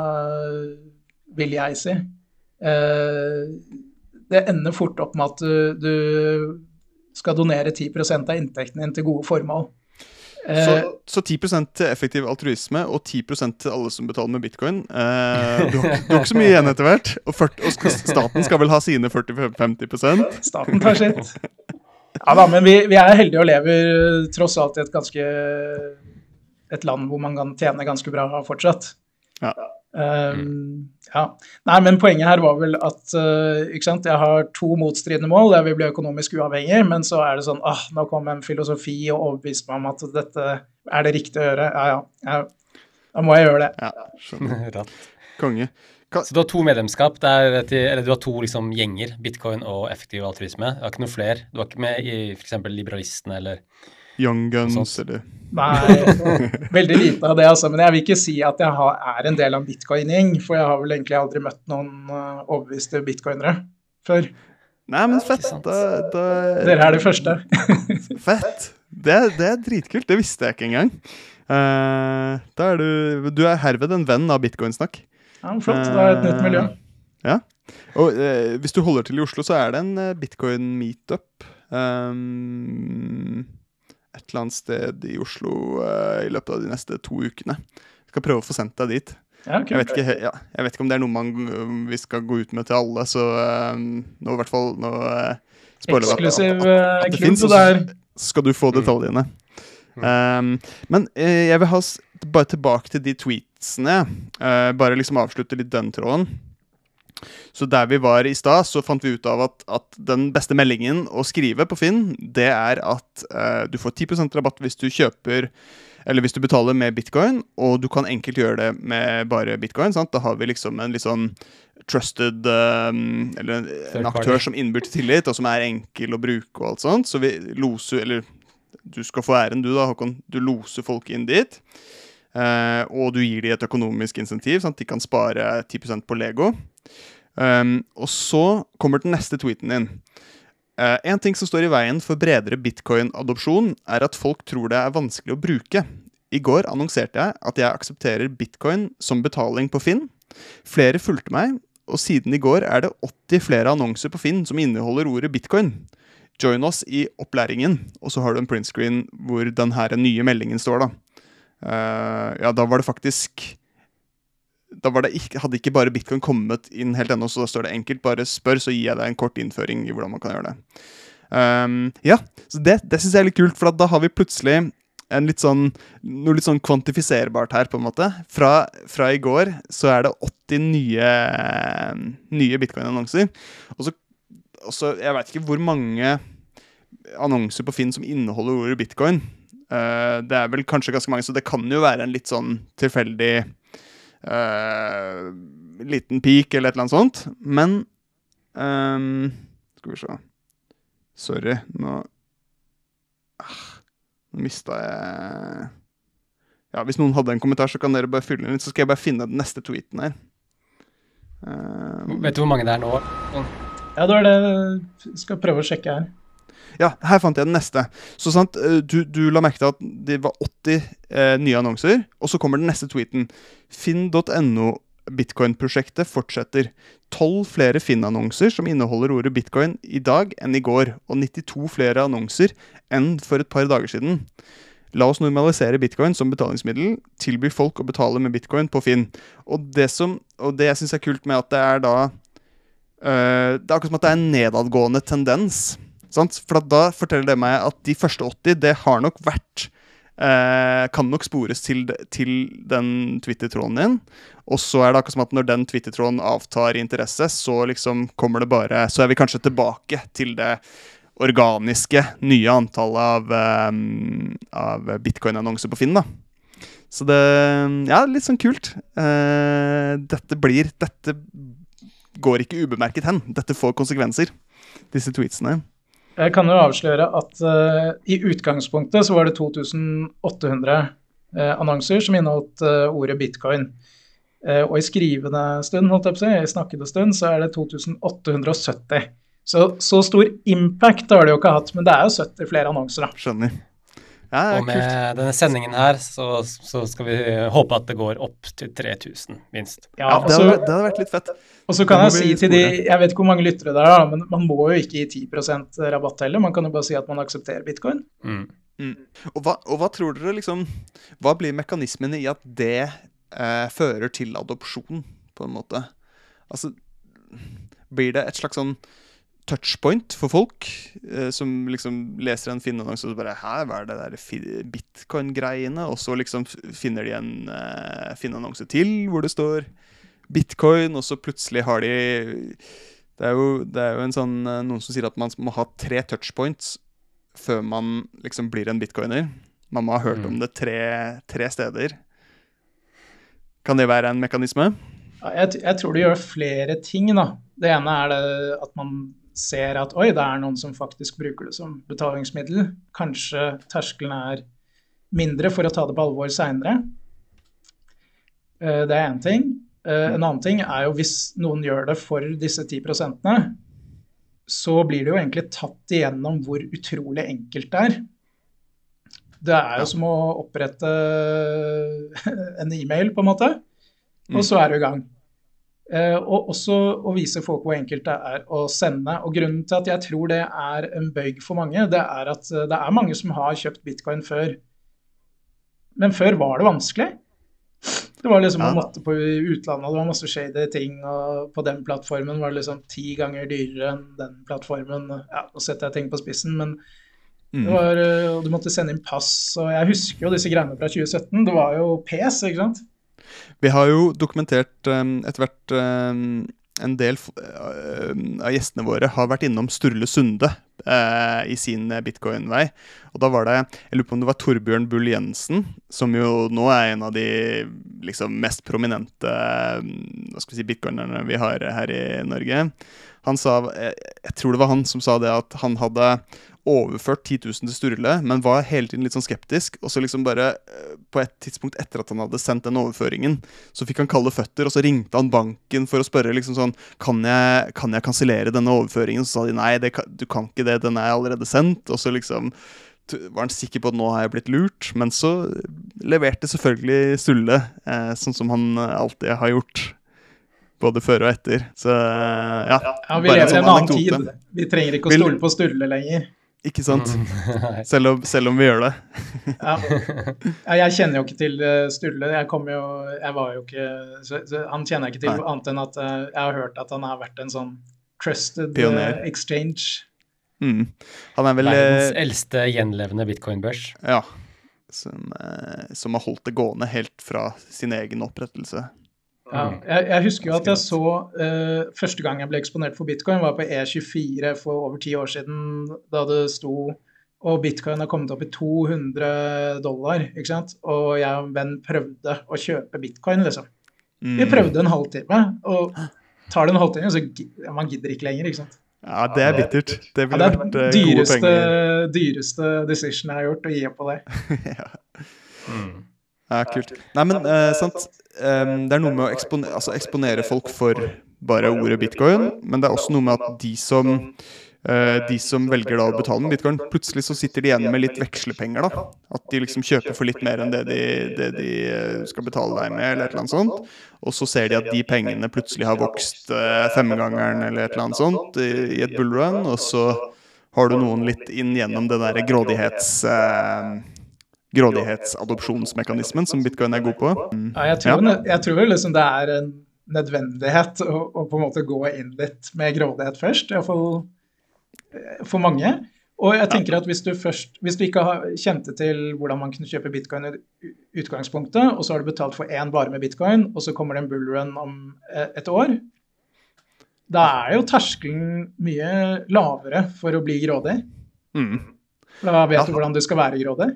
vil jeg si uh, Det ender fort opp med at du, du skal donere 10% av inntekten din til gode formål. Så, Eh, så 10 til effektiv altruisme og 10% til alle som betaler med bitcoin. Eh, du, har, du har ikke så mye igjen etter hvert. Og, 40, og staten skal vel ha sine 40-50% Staten tar sitt. Ja da, men vi, vi er heldige og lever tross alt i et ganske et land hvor man kan tjene ganske bra fortsatt. Ja. Um, ja. Nei, men poenget her var vel at uh, ikke sant? jeg har to motstridende mål. Jeg vil bli økonomisk uavhengig, men så er det sånn ah, nå kom en filosofi og overbeviste meg om at dette er det riktige å gjøre. Ja, ja. ja. Da må jeg gjøre det. Ja, skjønner. Konge. Ka Så du har to medlemskap, det er til, eller du har to liksom, gjenger, bitcoin og effektiv altruisme. Du har ikke noe fler? Du har ikke med i f.eks. liberalistene eller Young Guns eller Nei, veldig lite av det, altså. Men jeg vil ikke si at jeg har, er en del av en bitcoin-gjeng, for jeg har vel egentlig aldri møtt noen uh, overbeviste bitcoinere før. Nei, men fett. Da, da, Dere er de første. Fett. Det, det er dritkult. Det visste jeg ikke engang. Uh, da er du Du er herved en venn av bitcoinsnakk. Ja, flott. Det er et nytt miljø. Ja. Og uh, hvis du holder til i Oslo, så er det en eh, bitcoin-meetup. Um, et eller annet sted i Oslo uh, i løpet av de neste to ukene. Jeg skal prøve å få sendt deg dit. Ja, Jeg vet, ikke, ja, jeg vet ikke om det er noe man, um, vi skal gå ut med til alle, så um, nå i hvert fall nå, uh, Eksklusiv at- at, uh, at det finnes, og så skal du få detaljene. Um, men eh, jeg vil ha s- bare tilbake til de tweetsene. eh, bare liksom avslutte litt den tråden. Så der vi var i stad, så fant vi ut av at, at den beste meldingen å skrive på Finn, det er at eh, du får 10% rabatt hvis du kjøper eller hvis du betaler med bitcoin, og du kan enkelt gjøre det med bare bitcoin. Sant? Da har vi liksom en litt sånn trusted um, Eller en, aktør som innbyr til tillit, og som er enkel å bruke og alt sånt. Så vi loser Eller du skal få æren, du da, Håkon. Du loser folk inn dit. Eh, og du gir dem et økonomisk insentiv, sånn at de kan spare 10% på Lego. Um, og så kommer den neste tweeten din. Uh, en ting som står i veien for bredere bitcoin-adopsjon, er at folk tror det er vanskelig å bruke. I går annonserte jeg at jeg aksepterer bitcoin som betaling på Finn. Flere fulgte meg, og siden i går er det 80 flere annonser på Finn som inneholder ordet bitcoin. Join oss i opplæringen. Og så har du en printscreen hvor den her nye meldingen står, da. Eh, ja, da var det faktisk da det ikke, hadde ikke bare bitcoin kommet inn helt ennå, så da står det enkelt. Bare spør, så gir jeg deg en kort innføring i hvordan man kan gjøre det. Um, ja, så det, det syns jeg er litt kult, for da har vi plutselig litt sånn, noe litt sånn kvantifiserbart her, på en måte. Fra, fra i går så er det 80 nye, nye bitcoin-annonser. Og så Jeg veit ikke hvor mange annonser på Finn som inneholder ordet bitcoin. Eh, det er vel kanskje ganske mange, så det kan jo være en litt sånn tilfeldig eh, liten peak eller et eller annet sånt. Men um, Skal vi se Sorry, nå ah, Nå mista jeg Ja, Hvis noen hadde en kommentar, så kan dere bare fylle den litt. Så skal jeg bare finne den neste tweeten her. Ehm, Vet du hvor mange det er nå? Ja, det er det jeg skal prøve å sjekke her. Ja, her fant jeg den neste. Så sant, eh, du, du la merke til at det var 80 eh, nye annonser, og så kommer den neste tweeten. Finn.no Bitcoin-prosjektet fortsetter. 12 flere Finn-annonser som inneholder ordet bitcoin i dag enn i går, og 92 flere annonser enn for et par dager siden. La oss normalisere bitcoin som betalingsmiddel. Tilby folk å betale med bitcoin på Finn. Og det, som, og det jeg syns er kult med at det er da øh, Det er akkurat som at det er en nedadgående tendens. Sant? For da forteller det meg at de første 80, det har nok vært eh, Kan nok spores til, til den Twitter-tråden din. Og så er det akkurat som at når den Twitter-tråden avtar i interesse, så liksom kommer det bare Så er vi kanskje tilbake til det organiske, nye antallet av, um, av bitcoin-annonser på Finn, da. Så det Ja, litt sånn kult. Uh, dette blir Dette går ikke ubemerket hen. Dette får konsekvenser, disse tweetsene. Jeg kan jo avsløre at uh, i utgangspunktet så var det 2800 uh, annonser som inneholdt uh, ordet bitcoin. Eh, og i skrivende stund, holdt jeg på å si, i snakkende stund, så er det 2870. Så, så stor impact har det jo ikke hatt, men det er jo 70 flere annonser, da. Skjønner. Ja, Og med kult. denne sendingen her, så, så skal vi håpe at det går opp til 3000, minst. Ja, Ja, det, hadde, vært- det hadde vært litt fett. Og så kan jeg si til de, jeg vet ikke hvor mange lyttere det er, da, men man må jo ikke gi 10 rabatt heller. Man kan jo bare si at man aksepterer bitcoin. Mm. Og hva, og hva tror dere liksom Hva blir mekanismene i at det eh, fører til adopsjon, på en måte? Altså Blir det et slags sånn touchpoint for folk eh, som liksom leser en Finn-annonse og bare Hæ, hva er det der bitcoin-greiene? Og så liksom finner de en eh, Finn-annonse til hvor det står bitcoin, og så plutselig har de det er, jo, det er jo en sånn, eh, noen som sier at man må ha tre touchpoints før man liksom blir en bitcoiner. Man må ha hørt Mm. om det tre, tre steder. Kan det være en mekanisme? Jeg, jeg tror det gjør flere ting, da. Det ene er det at man ser at oi, det er noen som faktisk bruker det som betalingsmiddel. Kanskje terskelen er mindre for å ta det på alvor seinere. Det er én ting. Eh, En annen ting er jo hvis noen gjør det for disse 10 prosentene, så blir det jo egentlig tatt igjennom hvor utrolig enkelt det er. Det er jo som å opprette en e-mail, på en måte. Mm. Og så er du i gang. Eh, og også å vise folk hvor enkelt det er å sende. Og grunnen til at jeg tror det er en bøyg for mange, det er at eh, det er mange som har kjøpt bitcoin før. Men før var det vanskelig. Det var liksom. Man måtte på utlandet, det var masse shady ting, og på den plattformen var det liksom ti ganger dyrere enn den plattformen. Ja, nå setter jeg ting på spissen, men Mm. det var, eh, og du måtte sende inn pass, og jeg husker jo disse greiene fra 2017. Det var jo pes, ikke sant? Vi har jo dokumentert um, etter hvert um, en del uh, av gjestene våre har vært innom Sturle Sunde eh, i sin bitcoin-vei. Og da var det Jeg lurer på om det var Torbjørn Bull Jensen, som jo nå er en av de liksom mest prominente um, hva skal vi si, bitcoinerne vi har her i Norge. Han sa jeg, jeg tror det var han som sa det at han hadde overført 10 000 til Sturle, men var hele tiden litt sånn skeptisk. Og så liksom bare eh, på et tidspunkt etter at han hadde sendt den overføringen, så fikk han kalde føtter, og så ringte han banken for å spørre liksom sånn Kan jeg, kan jeg kansellere denne overføringen? Så sa de nei, det du kan ikke det, den er allerede sendt. Og så liksom var han sikker på at nå har jeg blitt lurt, men så leverte selvfølgelig Sturle, eh, sånn som han alltid har gjort. Både før og etter. Så eh, ja. Ja, vi lever i sånn en annen anekdote. tid. Vi trenger ikke å stole på Sturle lenger. Ikke sant? Mm. Selv om, selv om vi gjør det. Ja. Ja, Jeg kjenner jo ikke til eh, Sturle. Jeg kom jo Jeg var jo ikke så, så Han kjenner jeg ikke til Nei. annet enn at eh, jeg har hørt at han har vært en sånn trusted Pioner. eh, exchange. Mm. Han er vel Verdens eldste gjenlevende bitcoin-børs. Ja. Som, som har holdt det gående helt fra sin egen opprettelse. Ja, Mm. jeg, jeg husker jo at jeg så uh, Første gang jeg ble eksponert for bitcoin, var på E24 for over ti år siden, da det sto og bitcoin har kommet opp i 200 dollar, ikke sant. Og jeg og en venn prøvde å kjøpe bitcoin, liksom. Mm. Vi prøvde en halvtime, og tar det en halvtime, så gidder, man gidder ikke lenger, ikke sant. Ja, det er bittert. Det ville ja, vært er eh, gode dyreste, penger. dyreste decision jeg har gjort, å gi opp på det. ja. Mm. ja, kult. Nei, men uh, sant. Em, det er noe med å ekspone, altså, eksponere folk for bare ordet bitcoin, men det er også noe med at de som uh, de som velger da å betale med bitcoin, plutselig så sitter de igjen med litt vekslepenger. da. At de liksom kjøper for litt mer enn det de, det de eh, skal betale deg med, eller et eller annet sånt. Og så ser de at de pengene plutselig har vokst uh, femgangeren eller et eller annet sånt i, i et bullrun, og så har du noen litt inn gjennom det derre grådighets... Eh, grådighetsadopsjonsmekanismen som bitcoin er god på. Mm. Ja, jeg tror, jeg tror liksom det er en nødvendighet å, å på en måte gå inn litt med grådighet først, iallfall for mange. Og jeg tenker at hvis du først, hvis du ikke har, kjente til hvordan man kunne kjøpe bitcoin i utgangspunktet, og så har du betalt for én vare med bitcoin, og så kommer det en bullrun om eh, et år, da er jo terskelen mye lavere for å bli grådig. Mm. Da vet Ja. du hvordan du skal være grådig.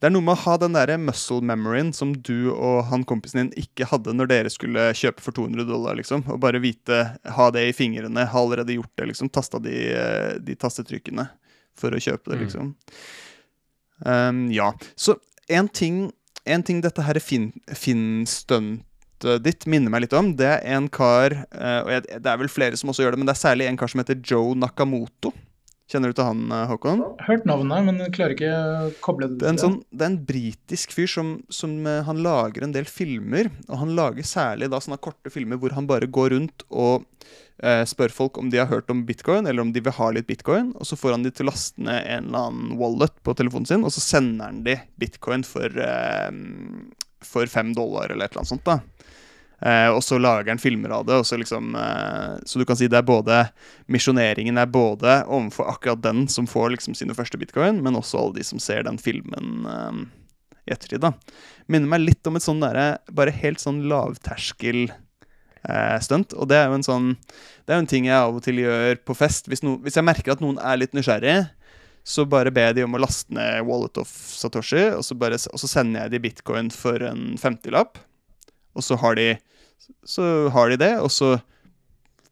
Det er noe med å ha den der muscle memoryen som du og han kompisen din ikke hadde når dere skulle kjøpe for 200 dollar, liksom. Og bare vite, ha det i fingrene, ha allerede gjort det, liksom. Tasta de, eh, de tastetrykkene for å kjøpe det, Mm. liksom. Um, ja. Så en ting en ting dette her fin- Finn-stuntet ditt minner meg litt om, det er en kar eh, Og det er vel flere som også gjør det, men det er særlig en kar som heter Joe Nakamoto. Kjenner du til han, eh, Håkon? Hørt navnet, men klarer ikke å koble det Det er en, sånn, det er en britisk fyr som, som eh, Han lager en del filmer. Og han lager særlig da sånne korte filmer hvor han bare går rundt og eh, spør folk om de har hørt om bitcoin, eller om de vil ha litt bitcoin. Og så får han de til å laste ned en eller annen wallet på telefonen sin, og så sender han de bitcoin for, eh, for fem dollar eller et eller annet sånt. da Eh, og så lager han filmer av det. Så, liksom, eh, så du kan si det er både Misjoneringen er både overfor akkurat den som får liksom sine første bitcoin, men også alle de som ser den filmen eh, i ettertid. da Minner meg litt om et sånn derre Bare helt sånn lavterskel eh, stunt. Og det er jo en sånn Det er jo en ting jeg av og til gjør på fest. Hvis, no, hvis jeg merker at noen er litt nysgjerrig, så bare ber jeg de om å laste ned Wallet of Satoshi, og så, bare, og så sender jeg de bitcoin for en 50-lapp. Og så har de Så har de det, og så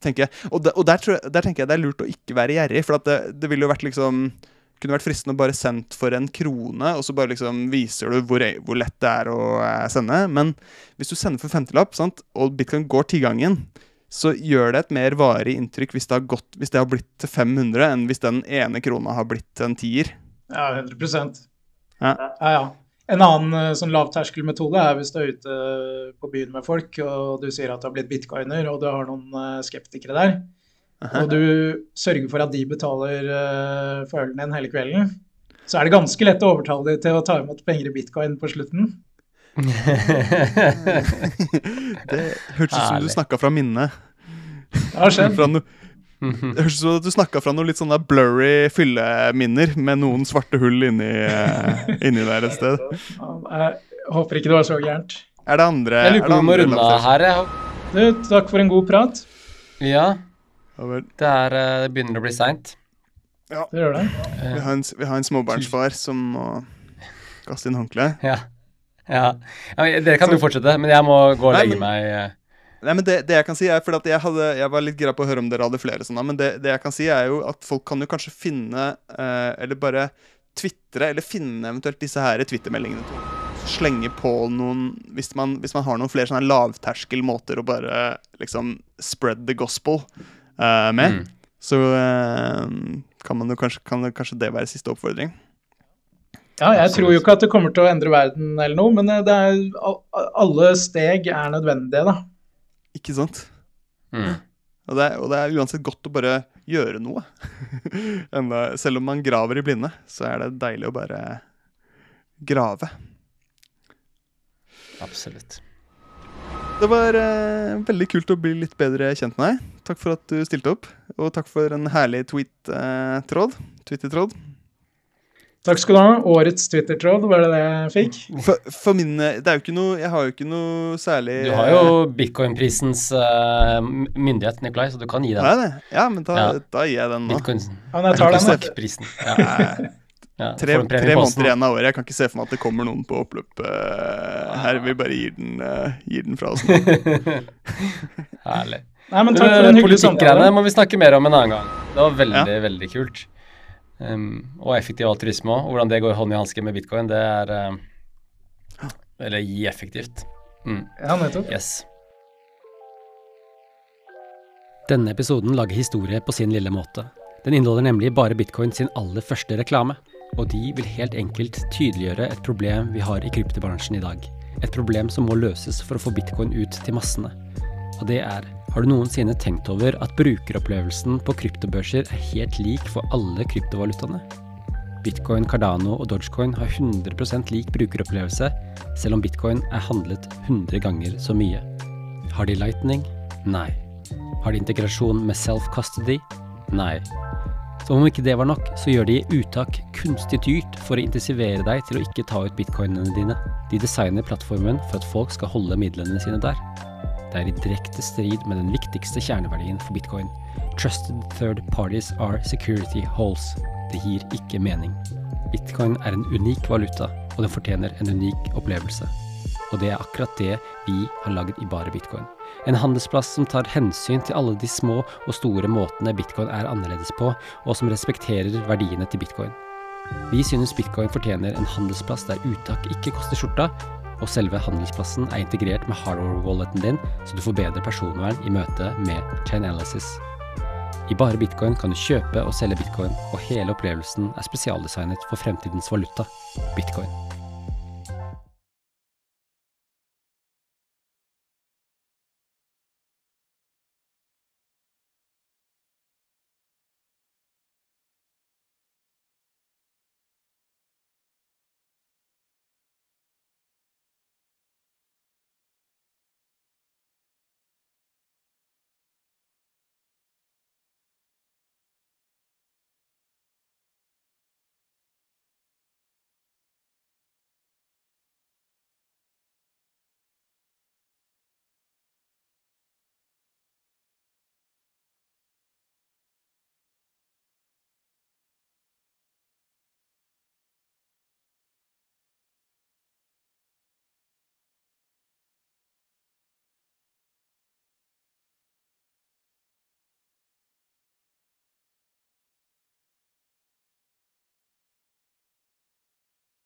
tenker jeg Og, de, og der, tror jeg, der tenker jeg det er lurt å ikke være gjerrig, for at det, det ville jo vært liksom kunne vært fristende å bare sendt for en krone, og så bare liksom viser du hvor, hvor lett det er å eh, sende. Men hvis du sender for 50-lapp, sant, og bitcoin går tigangen, så gjør det et mer varig inntrykk hvis det har, gått, hvis det har blitt til 500, enn hvis den ene krona har blitt en tier. Ja, 100 Ja. ja, ja. En annen eh, sånn lavterskelmetode er hvis du er ute på byen med folk, og du sier at du har blitt bitcoiner, og du har noen eh, skeptikere der, og du sørger for at de betaler eh, for ølen din hele kvelden, så er det ganske lett å overtale dem til å ta imot penger i bitcoin på slutten. det hørtes ut som du snakka fra minnet. Det har skjedd. Fra no, det høres ut som at du snakka fra noen litt sånne blurry fylleminner med noen svarte hull inni, eh, inni der et sted. Jeg håper ikke det var så gærent. Er det andre Jeg lurer er på om vi må runde av her. jeg. Du, takk for en god prat. Ja, Ja det, er, eh, det begynner å bli seint. Det gjør det. Vi har en, vi har en småbarnsfar som må kaste inn håndkleet. Ja. Ja. ja. Dere kan jo fortsette, men jeg må gå og Nei, legge men- meg. Nei, men det, det jeg kan si er, for at jeg, hadde, jeg var litt gira på å høre om dere hadde flere sånne, men det, det jeg kan si er jo at folk kan jo kanskje finne, eh, eller bare tvitre, eller finne eventuelt disse her twittermeldingene Slenge på noen hvis man, hvis man har noen flere sånne lavterskelmåter å bare liksom spread the gospel eh, med, Mm. så eh, kan man jo kanskje, kan det- kanskje det være siste oppfordring. Ja, jeg tror jo ikke at det kommer til å endre verden eller noe, men eh, det er, alle steg er nødvendige, da. Ikke sant? Mm. Og det, og det er uansett godt å bare gjøre noe. Selv om man graver i blinde, så er det deilig å bare grave. Absolutt. Det var eh, veldig kult å bli litt bedre kjent med deg. Takk for at du stilte opp, og takk for en herlig tweet-tråd. Twitter-tråd. Takk skal du ha. Årets Twitter-tråd, var det det jeg fikk? For, for min eh, Det er jo ikke noe Jeg har jo ikke noe særlig Du har jo bitcoin-prisens uh, myndighet, Nikolai, så du kan gi den. Jeg det? Ja, men da, Ja. da gir jeg den nå. Bitcoin Ja, men jeg tar den, da. prisen. Ja. Ja, Tre, tre måneder igjen av året. Jeg kan ikke se for meg at det kommer noen på oppløp uh, her. Vi bare gir den, uh, gir den fra oss nå. Herlig. Nei, men takk for en hyggelig Politikkgreiene samtale. må vi snakke mer om en annen gang. Det var veldig, Ja. veldig kult. Um, og effektiv altruisme òg. Hvordan det går hånd i hanske med bitcoin, det er uh, Eller gi effektivt. Mm. Ja, nettopp. Yes. Denne episoden lager historie på sin lille måte. Den inneholder nemlig bare bitcoin sin aller første reklame. Og de vil helt enkelt tydeliggjøre et problem vi har i kryptobransjen i dag. Et problem som må løses for å få bitcoin ut til massene. Og det er har du noensinne tenkt over at brukeropplevelsen på kryptobørser er helt lik for alle kryptovalutaene? Bitcoin, Cardano og Dogecoin har 100 lik brukeropplevelse, selv om bitcoin er handlet 100 ganger så mye. Har de lightning? Nei. Har de integrasjon med self-custody? Nei. Som om ikke det var nok, så gjør de uttak kunstig dyrt for å intensivere deg til å ikke ta ut bitcoinene dine. De designer plattformen for at folk skal holde midlene sine der. Det er i direkte strid med den viktigste kjerneverdien for bitcoin. Trusted third parties are security holes. Det gir ikke mening. Bitcoin er en unik valuta, og den fortjener en unik opplevelse. Og det er akkurat det vi har lagd i bare bitcoin. En handelsplass som tar hensyn til alle de små og store måtene bitcoin er annerledes på, og som respekterer verdiene til bitcoin. Vi synes bitcoin fortjener en handelsplass der uttak ikke koster skjorta, og selve handelsplassen er integrert med hardware-walleten din, så du får bedre personvern i møte med Chainalysis. I bare bitcoin kan du kjøpe og selge bitcoin, og hele opplevelsen er spesialdesignet for fremtidens valuta, bitcoin.